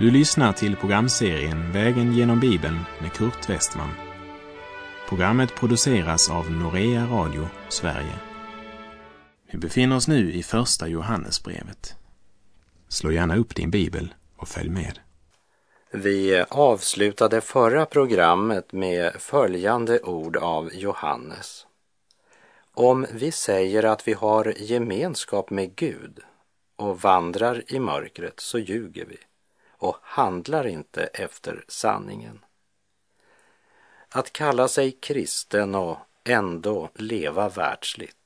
Du lyssnar till programserien Vägen genom Bibeln med Kurt Westman. Programmet produceras av Norea Radio Sverige. Vi befinner oss nu i Första Johannesbrevet. Slå gärna upp din bibel och följ med. Vi avslutade förra programmet med följande ord av Johannes. Om vi säger att vi har gemenskap med Gud och vandrar i mörkret så ljuger vi och handlar inte efter sanningen. Att kalla sig kristen och ändå leva världsligt,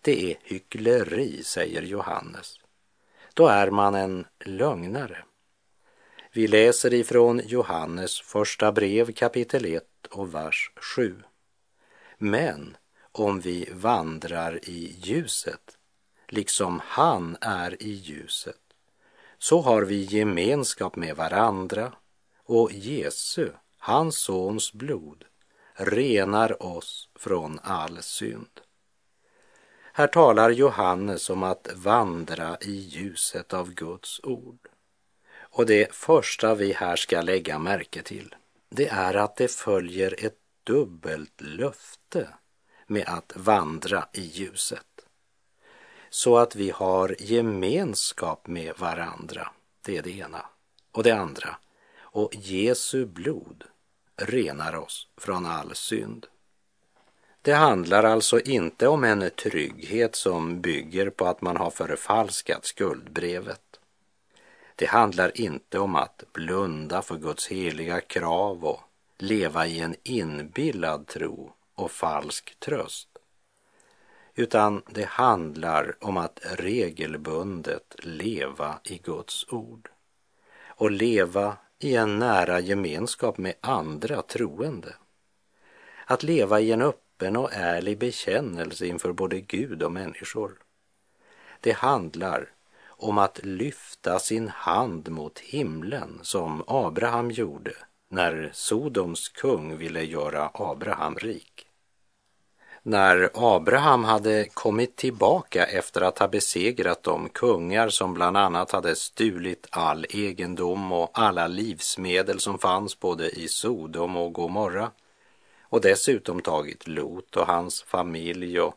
det är hyckleri, säger Johannes. Då är man en lögnare. Vi läser ifrån Johannes första brev kapitel 1 och vers 7. Men om vi vandrar i ljuset, liksom han är i ljuset, så har vi gemenskap med varandra och Jesu, hans sons blod, renar oss från all synd. Här talar Johannes om att vandra i ljuset av Guds ord. Och det första vi här ska lägga märke till, det är att det följer ett dubbelt löfte med att vandra i ljuset. Så att vi har gemenskap med varandra, det är det ena. Och det andra, och Jesu blod renar oss från all synd. Det handlar alltså inte om en trygghet som bygger på att man har förfalskat skuldbrevet. Det handlar inte om att blunda för Guds heliga krav och leva i en inbillad tro och falsk tröst. Utan det handlar om att regelbundet leva i Guds ord och leva i en nära gemenskap med andra troende. Att leva i en öppen och ärlig bekännelse inför både Gud och människor. Det handlar om att lyfta sin hand mot himlen som Abraham gjorde när Sodoms kung ville göra Abraham rik. När Abraham hade kommit tillbaka efter att ha besegrat de kungar som bland annat hade stulit all egendom och alla livsmedel som fanns både i Sodom och Gomorra och dessutom tagit Lot och hans familj och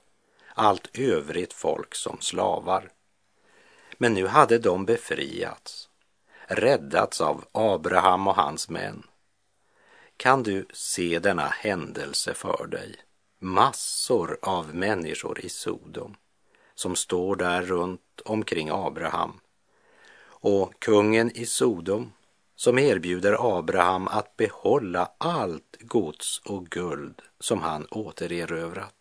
allt övrigt folk som slavar. Men nu hade de befriats, räddats av Abraham och hans män. Kan du se denna händelse för dig? Massor av människor i Sodom som står där runt omkring Abraham. Och kungen i Sodom som erbjuder Abraham att behålla allt gods och guld som han återerövrat.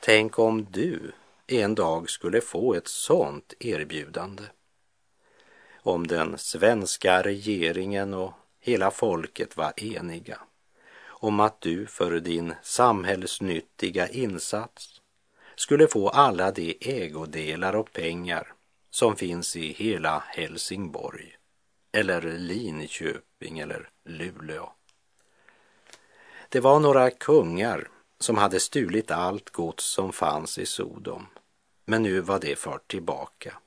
Tänk om du en dag skulle få ett sådant erbjudande. Om den svenska regeringen och hela folket var eniga om att du för din samhällsnyttiga insats skulle få alla de ägodelar och pengar som finns i hela Helsingborg eller Linköping eller Luleå. Det var några kungar som hade stulit allt gods som fanns i Sodom, men nu var det fört tillbaka.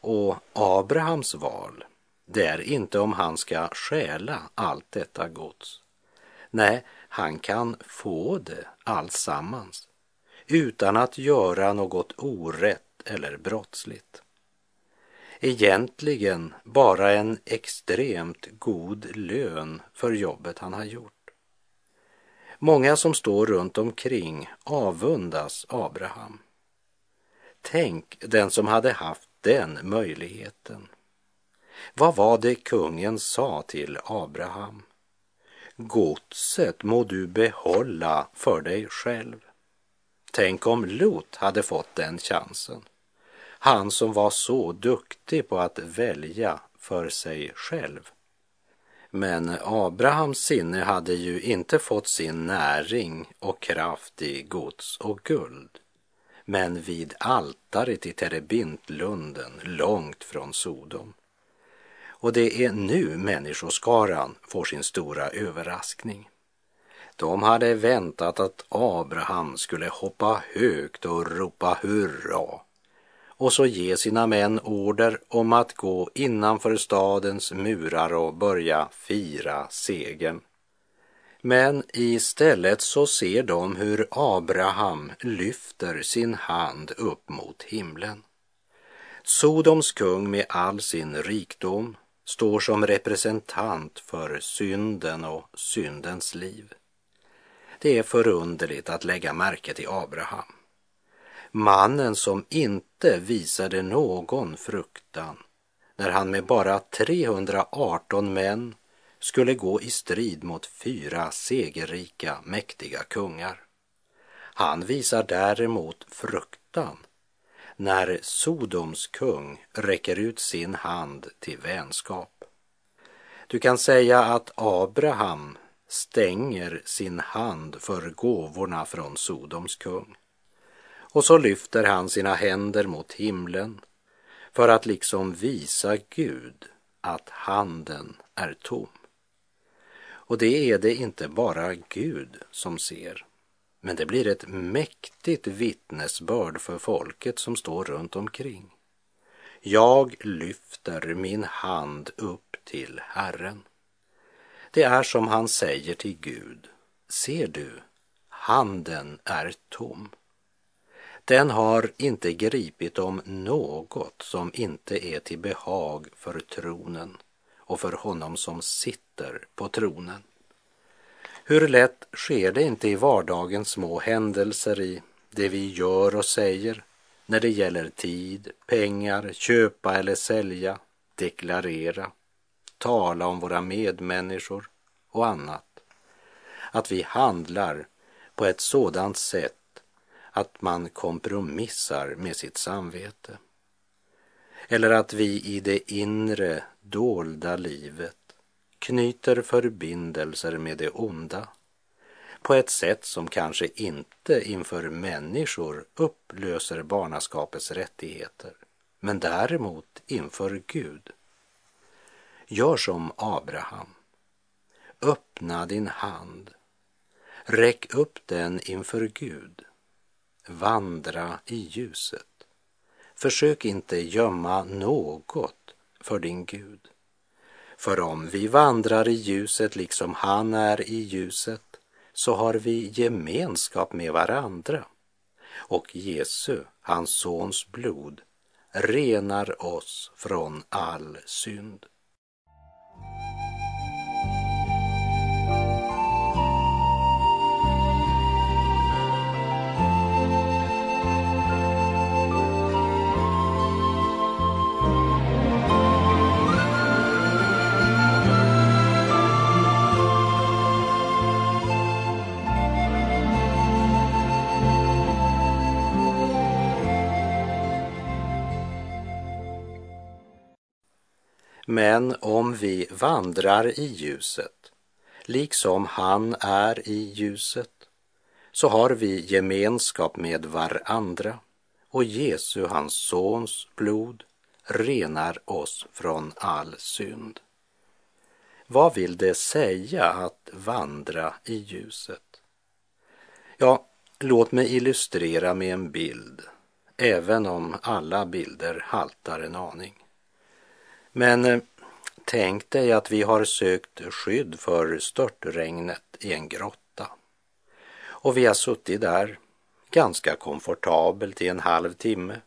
Och Abrahams val, det är inte om han ska stjäla allt detta gods, Nej, han kan få det allsammans utan att göra något orätt eller brottsligt. Egentligen bara en extremt god lön för jobbet han har gjort. Många som står runt omkring avundas Abraham. Tänk den som hade haft den möjligheten. Vad var det kungen sa till Abraham? Godset må du behålla för dig själv. Tänk om Lot hade fått den chansen. Han som var så duktig på att välja för sig själv. Men Abrahams sinne hade ju inte fått sin näring och kraft i gods och guld, men vid altaret i Terebintlunden långt från Sodom. Och det är nu människoskaran får sin stora överraskning. De hade väntat att Abraham skulle hoppa högt och ropa hurra och så ge sina män order om att gå innanför stadens murar och börja fira segern. Men istället så ser de hur Abraham lyfter sin hand upp mot himlen. Sodoms kung med all sin rikdom står som representant för synden och syndens liv. Det är förunderligt att lägga märke till Abraham. Mannen som inte visade någon fruktan när han med bara 318 män skulle gå i strid mot fyra segerrika, mäktiga kungar. Han visar däremot fruktan när Sodoms kung räcker ut sin hand till vänskap. Du kan säga att Abraham stänger sin hand för gåvorna från Sodoms kung. Och så lyfter han sina händer mot himlen för att liksom visa Gud att handen är tom. Och det är det inte bara Gud som ser, men det blir ett mäktigt vittnesbörd för folket som står runt omkring. Jag lyfter min hand upp till Herren. Det är som han säger till Gud, ser du, handen är tom. Den har inte gripit om något som inte är till behag för tronen och för honom som sitter på tronen. Hur lätt sker det inte i vardagens små händelser i det vi gör och säger när det gäller tid, pengar, köpa eller sälja, deklarera, tala om våra medmänniskor och annat. Att vi handlar på ett sådant sätt att man kompromissar med sitt samvete. Eller att vi i det inre, dolda livet knyter förbindelser med det onda på ett sätt som kanske inte inför människor upplöser barnaskapets rättigheter, men däremot inför Gud. Gör som Abraham. Öppna din hand. Räck upp den inför Gud vandra i ljuset. Försök inte gömma något för din Gud. För om vi vandrar i ljuset liksom han är i ljuset så har vi gemenskap med varandra. Och Jesu, hans sons blod, renar oss från all synd. Men om vi vandrar i ljuset, liksom han är i ljuset, så har vi gemenskap med varandra och Jesu, hans sons blod, renar oss från all synd. Vad vill det säga att vandra i ljuset? Ja, låt mig illustrera med en bild, även om alla bilder haltar en aning. Men eh, tänk dig att vi har sökt skydd för störtregnet i en grotta. Och vi har suttit där ganska komfortabelt i en halv timme.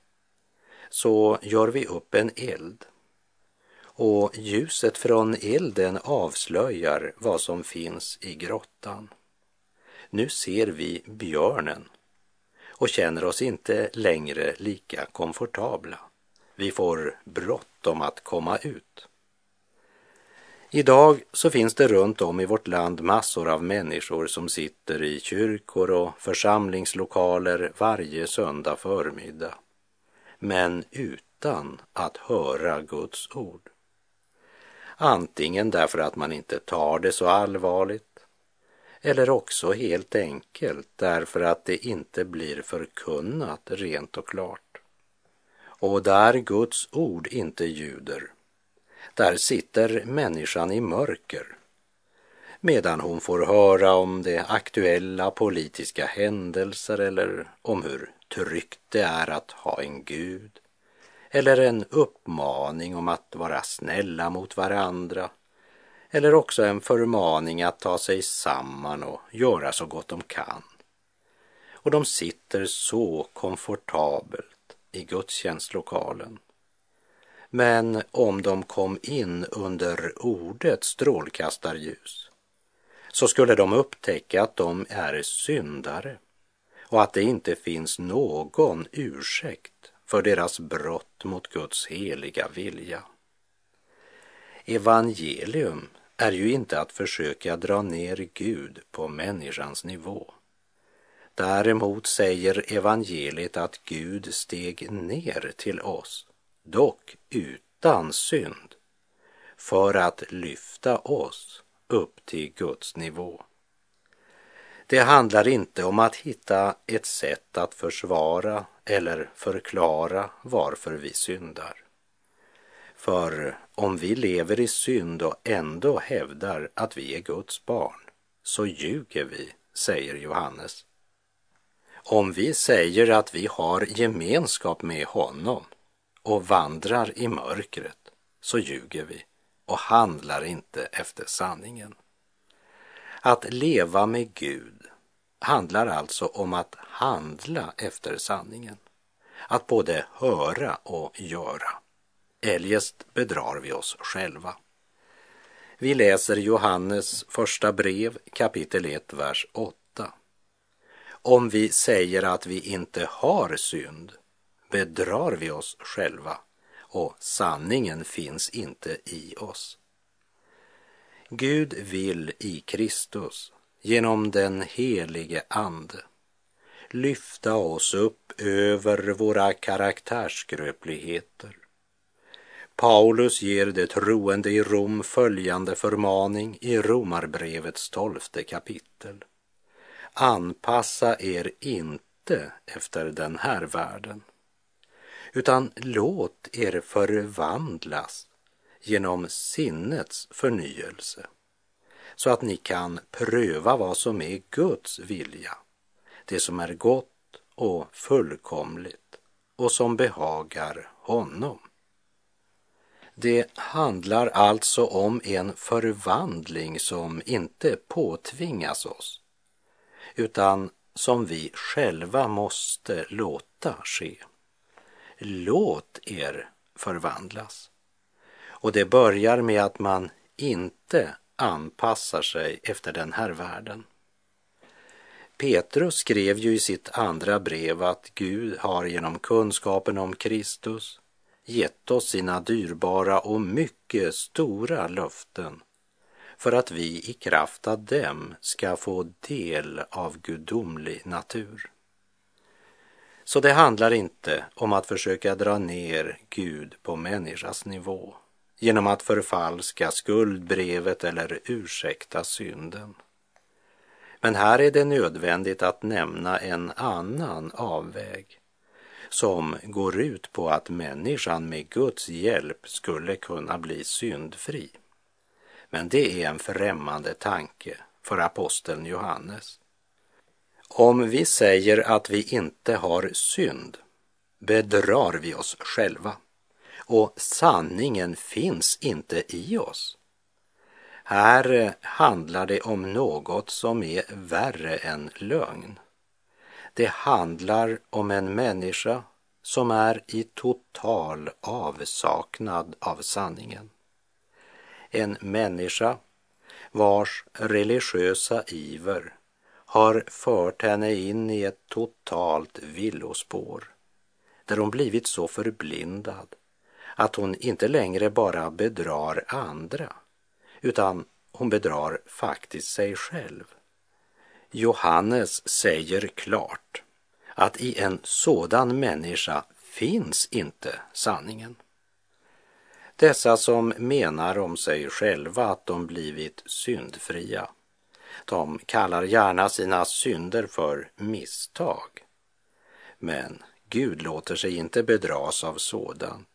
Så gör vi upp en eld. Och ljuset från elden avslöjar vad som finns i grottan. Nu ser vi björnen och känner oss inte längre lika komfortabla. Vi får bråttom att komma ut. Idag så finns det runt om i vårt land massor av människor som sitter i kyrkor och församlingslokaler varje söndag förmiddag, men utan att höra Guds ord. Antingen därför att man inte tar det så allvarligt eller också helt enkelt därför att det inte blir förkunnat rent och klart. Och där Guds ord inte ljuder, där sitter människan i mörker medan hon får höra om de aktuella politiska händelser eller om hur tryggt det är att ha en Gud eller en uppmaning om att vara snälla mot varandra eller också en förmaning att ta sig samman och göra så gott de kan. Och de sitter så komfortabelt i gudstjänstlokalen. Men om de kom in under ordets strålkastarljus så skulle de upptäcka att de är syndare och att det inte finns någon ursäkt för deras brott mot Guds heliga vilja. Evangelium är ju inte att försöka dra ner Gud på människans nivå. Däremot säger evangeliet att Gud steg ner till oss, dock utan synd, för att lyfta oss upp till Guds nivå. Det handlar inte om att hitta ett sätt att försvara eller förklara varför vi syndar. För om vi lever i synd och ändå hävdar att vi är Guds barn, så ljuger vi, säger Johannes. Om vi säger att vi har gemenskap med honom och vandrar i mörkret, så ljuger vi och handlar inte efter sanningen. Att leva med Gud handlar alltså om att handla efter sanningen. Att både höra och göra. Eljest bedrar vi oss själva. Vi läser Johannes första brev kapitel 1, vers 8. Om vi säger att vi inte har synd bedrar vi oss själva och sanningen finns inte i oss. Gud vill i Kristus genom den helige Ande lyfta oss upp över våra karaktärsskröpligheter. Paulus ger det troende i Rom följande förmaning i Romarbrevets tolfte kapitel. Anpassa er inte efter den här världen, utan låt er förvandlas genom sinnets förnyelse så att ni kan pröva vad som är Guds vilja, det som är gott och fullkomligt och som behagar honom. Det handlar alltså om en förvandling som inte påtvingas oss, utan som vi själva måste låta ske. Låt er förvandlas. Och det börjar med att man inte anpassar sig efter den här världen. Petrus skrev ju i sitt andra brev att Gud har genom kunskapen om Kristus gett oss sina dyrbara och mycket stora löften för att vi i kraft av dem ska få del av gudomlig natur. Så det handlar inte om att försöka dra ner Gud på människas nivå genom att förfalska skuldbrevet eller ursäkta synden. Men här är det nödvändigt att nämna en annan avväg som går ut på att människan med Guds hjälp skulle kunna bli syndfri. Men det är en främmande tanke för aposteln Johannes. Om vi säger att vi inte har synd bedrar vi oss själva och sanningen finns inte i oss. Här handlar det om något som är värre än lögn. Det handlar om en människa som är i total avsaknad av sanningen. En människa vars religiösa iver har fört henne in i ett totalt villospår där hon blivit så förblindad att hon inte längre bara bedrar andra utan hon bedrar faktiskt sig själv. Johannes säger klart att i en sådan människa finns inte sanningen. Dessa som menar om sig själva att de blivit syndfria, de kallar gärna sina synder för misstag. Men Gud låter sig inte bedras av sådant.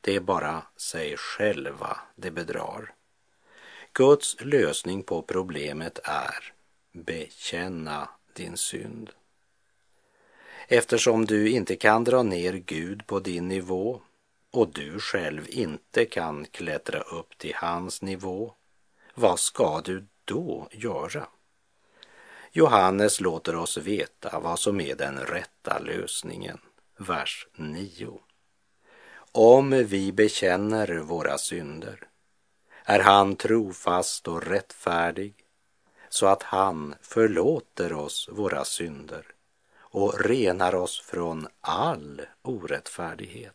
Det är bara sig själva det bedrar. Guds lösning på problemet är bekänna din synd. Eftersom du inte kan dra ner Gud på din nivå och du själv inte kan klättra upp till hans nivå, vad ska du då göra? Johannes låter oss veta vad som är den rätta lösningen. Vers 9. Om vi bekänner våra synder är han trofast och rättfärdig så att han förlåter oss våra synder och renar oss från all orättfärdighet.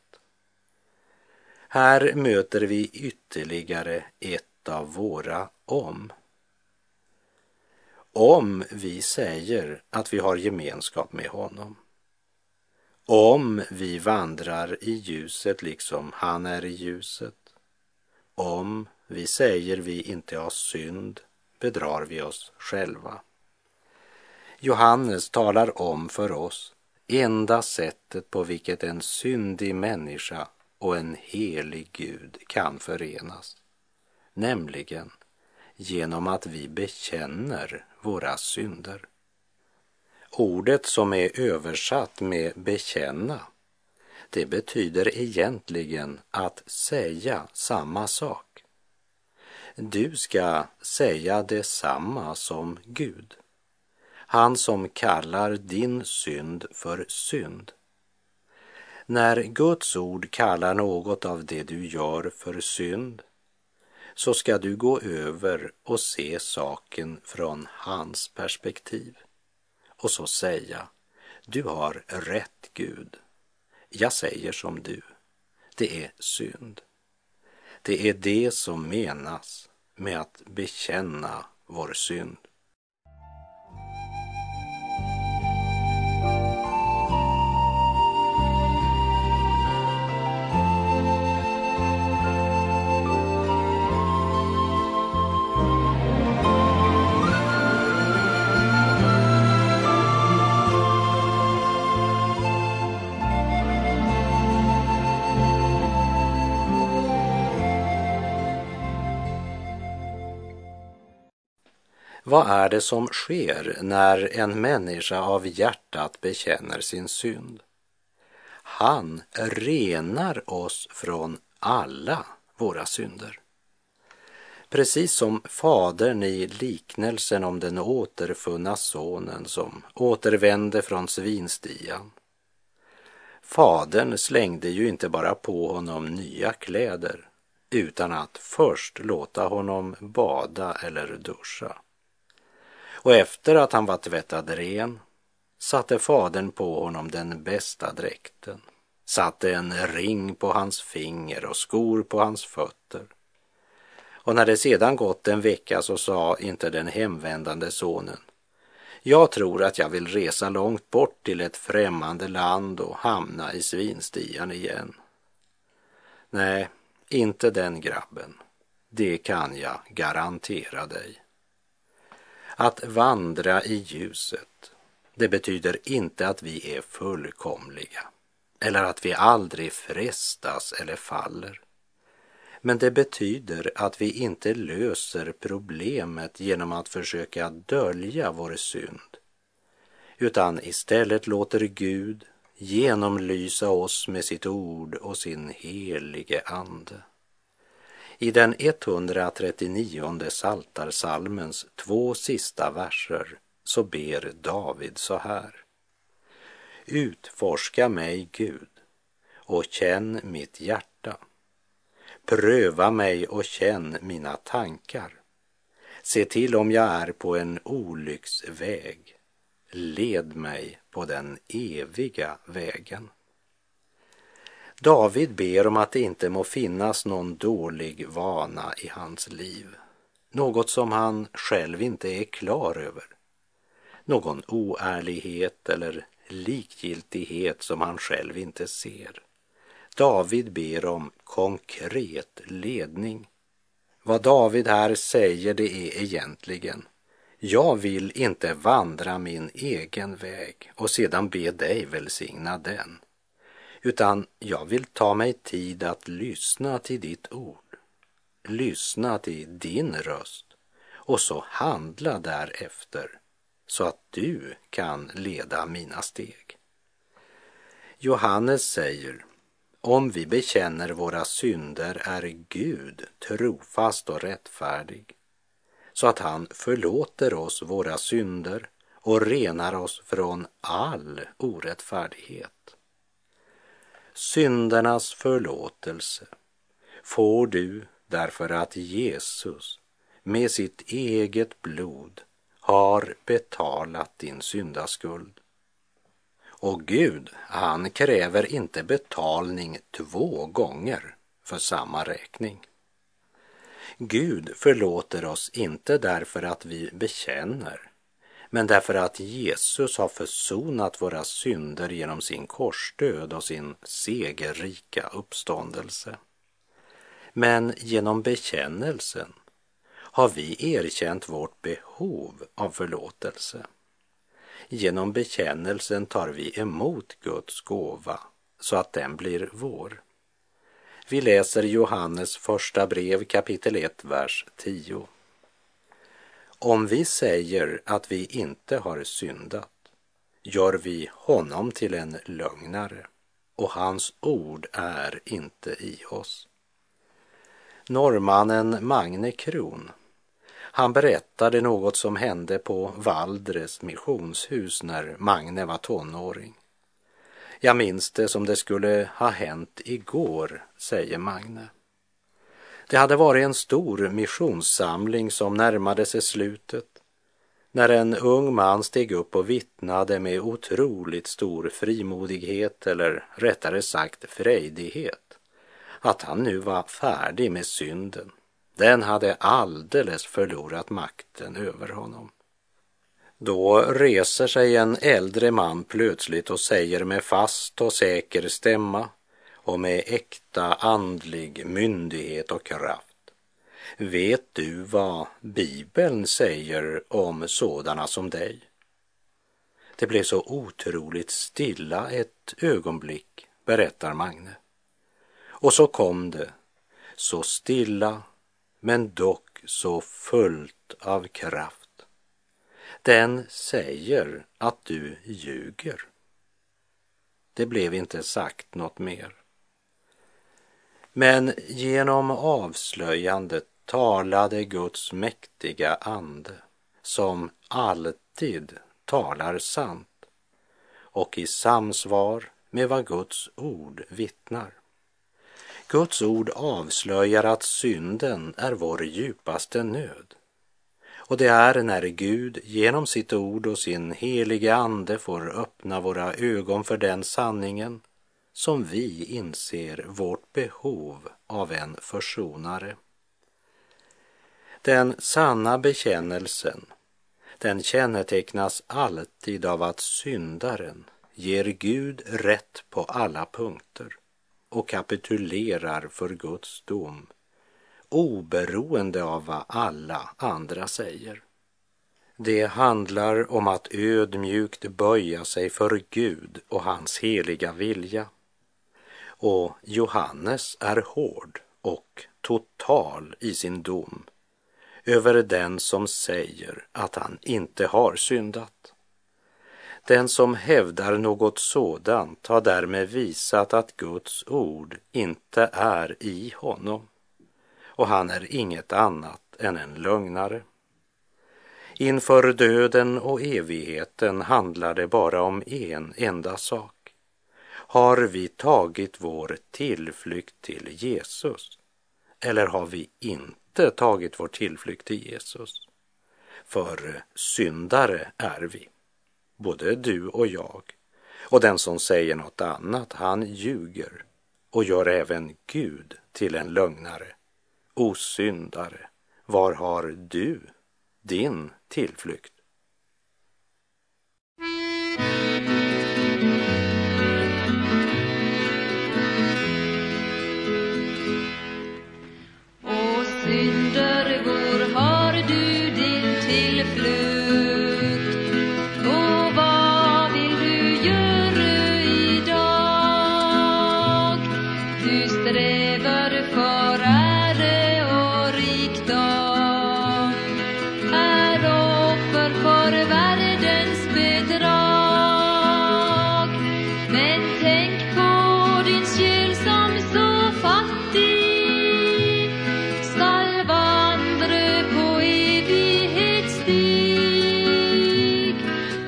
Här möter vi ytterligare ett av våra om. Om vi säger att vi har gemenskap med honom. Om vi vandrar i ljuset liksom han är i ljuset. Om vi säger vi inte har synd bedrar vi oss själva. Johannes talar om för oss enda sättet på vilket en syndig människa och en helig Gud kan förenas, nämligen genom att vi bekänner våra synder. Ordet som är översatt med bekänna, det betyder egentligen att säga samma sak. Du ska säga detsamma som Gud. Han som kallar din synd för synd. När Guds ord kallar något av det du gör för synd så ska du gå över och se saken från hans perspektiv och så säga, du har rätt Gud. Jag säger som du, det är synd. Det är det som menas med att bekänna vår synd. Vad är det som sker när en människa av hjärtat bekänner sin synd? Han renar oss från alla våra synder. Precis som fadern i liknelsen om den återfunna sonen som återvände från svinstian. Fadern slängde ju inte bara på honom nya kläder utan att först låta honom bada eller duscha. Och efter att han var tvättad ren satte fadern på honom den bästa dräkten, satte en ring på hans finger och skor på hans fötter. Och när det sedan gått en vecka så sa inte den hemvändande sonen jag tror att jag vill resa långt bort till ett främmande land och hamna i svinstian igen. Nej, inte den grabben. Det kan jag garantera dig. Att vandra i ljuset, det betyder inte att vi är fullkomliga eller att vi aldrig frestas eller faller. Men det betyder att vi inte löser problemet genom att försöka dölja vår synd, utan istället låter Gud genomlysa oss med sitt ord och sin helige ande. I den 139 saltarsalmens två sista verser så ber David så här. Utforska mig, Gud, och känn mitt hjärta. Pröva mig och känn mina tankar. Se till om jag är på en olycksväg. Led mig på den eviga vägen. David ber om att det inte må finnas någon dålig vana i hans liv, något som han själv inte är klar över, någon oärlighet eller likgiltighet som han själv inte ser. David ber om konkret ledning. Vad David här säger det är egentligen jag vill inte vandra min egen väg och sedan be dig välsigna den utan jag vill ta mig tid att lyssna till ditt ord, lyssna till din röst och så handla därefter så att du kan leda mina steg. Johannes säger, om vi bekänner våra synder är Gud trofast och rättfärdig så att han förlåter oss våra synder och renar oss från all orättfärdighet. Syndernas förlåtelse får du därför att Jesus med sitt eget blod har betalat din syndaskuld. Och Gud, han kräver inte betalning två gånger för samma räkning. Gud förlåter oss inte därför att vi bekänner, men därför att Jesus har försonat våra synder genom sin korsdöd och sin segerrika uppståndelse. Men genom bekännelsen har vi erkänt vårt behov av förlåtelse. Genom bekännelsen tar vi emot Guds gåva så att den blir vår. Vi läser Johannes första brev kapitel 1, vers 10. Om vi säger att vi inte har syndat gör vi honom till en lögnare och hans ord är inte i oss. Norrmannen Magne Kron han berättade något som hände på Valdres missionshus när Magne var tonåring. Jag minns det som det skulle ha hänt igår, säger Magne. Det hade varit en stor missionssamling som närmade sig slutet när en ung man steg upp och vittnade med otroligt stor frimodighet, eller rättare sagt frejdighet, att han nu var färdig med synden den hade alldeles förlorat makten över honom. Då reser sig en äldre man plötsligt och säger med fast och säker stämma och med äkta andlig myndighet och kraft. Vet du vad Bibeln säger om sådana som dig? Det blev så otroligt stilla ett ögonblick, berättar Magne. Och så kom det, så stilla men dock så fullt av kraft. Den säger att du ljuger. Det blev inte sagt något mer. Men genom avslöjandet talade Guds mäktiga ande som alltid talar sant och i samsvar med vad Guds ord vittnar. Guds ord avslöjar att synden är vår djupaste nöd. Och det är när Gud genom sitt ord och sin helige ande får öppna våra ögon för den sanningen som vi inser vårt behov av en försonare. Den sanna bekännelsen, den kännetecknas alltid av att syndaren ger Gud rätt på alla punkter och kapitulerar för Guds dom oberoende av vad alla andra säger. Det handlar om att ödmjukt böja sig för Gud och hans heliga vilja. Och Johannes är hård och total i sin dom över den som säger att han inte har syndat. Den som hävdar något sådant har därmed visat att Guds ord inte är i honom och han är inget annat än en lögnare. Inför döden och evigheten handlar det bara om en enda sak. Har vi tagit vår tillflykt till Jesus? Eller har vi inte tagit vår tillflykt till Jesus? För syndare är vi både du och jag. Och den som säger något annat, han ljuger och gör även Gud till en lögnare. Osyndare, var har du din tillflykt?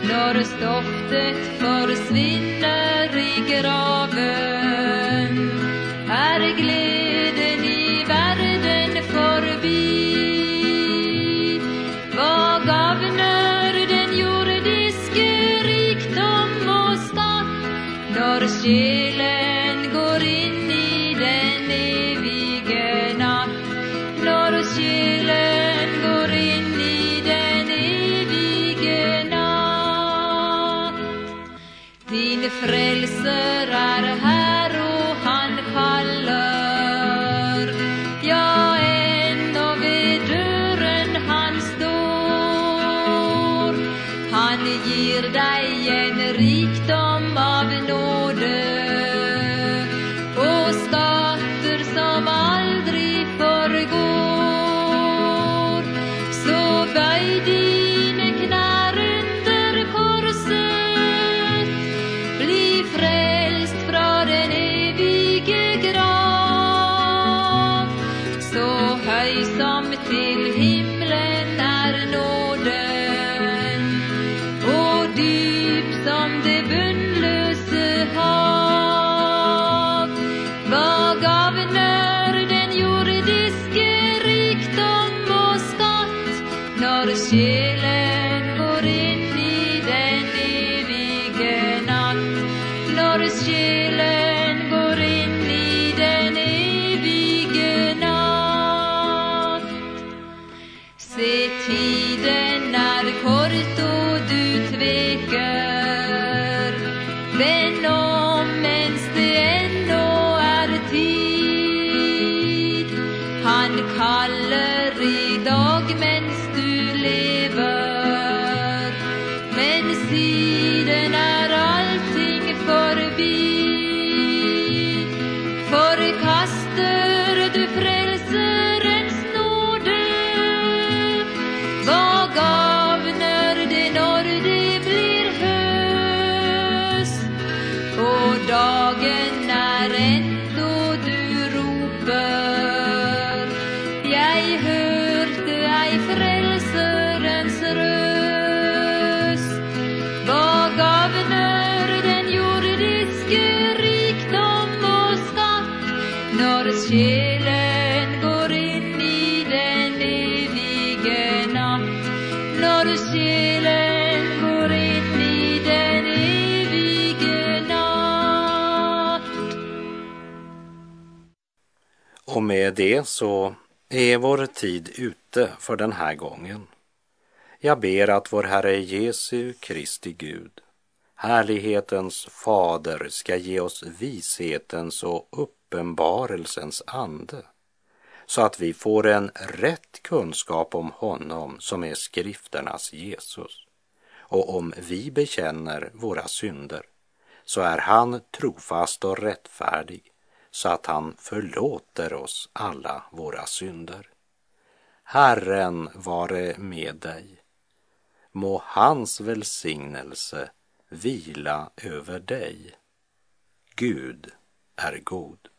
När stoftet försvinner i graven. Här är glädjen i världen förbi. Vad gav när den jordiske rikdom och stad? Om ens det Och med det så är vår tid ute för den här gången. Jag ber att vår Herre Jesu Kristi Gud, härlighetens fader, ska ge oss vishetens och uppenbarelsens ande så att vi får en rätt kunskap om honom som är skrifternas Jesus. Och om vi bekänner våra synder så är han trofast och rättfärdig så att han förlåter oss alla våra synder. Herren vare med dig. Må hans välsignelse vila över dig. Gud är god.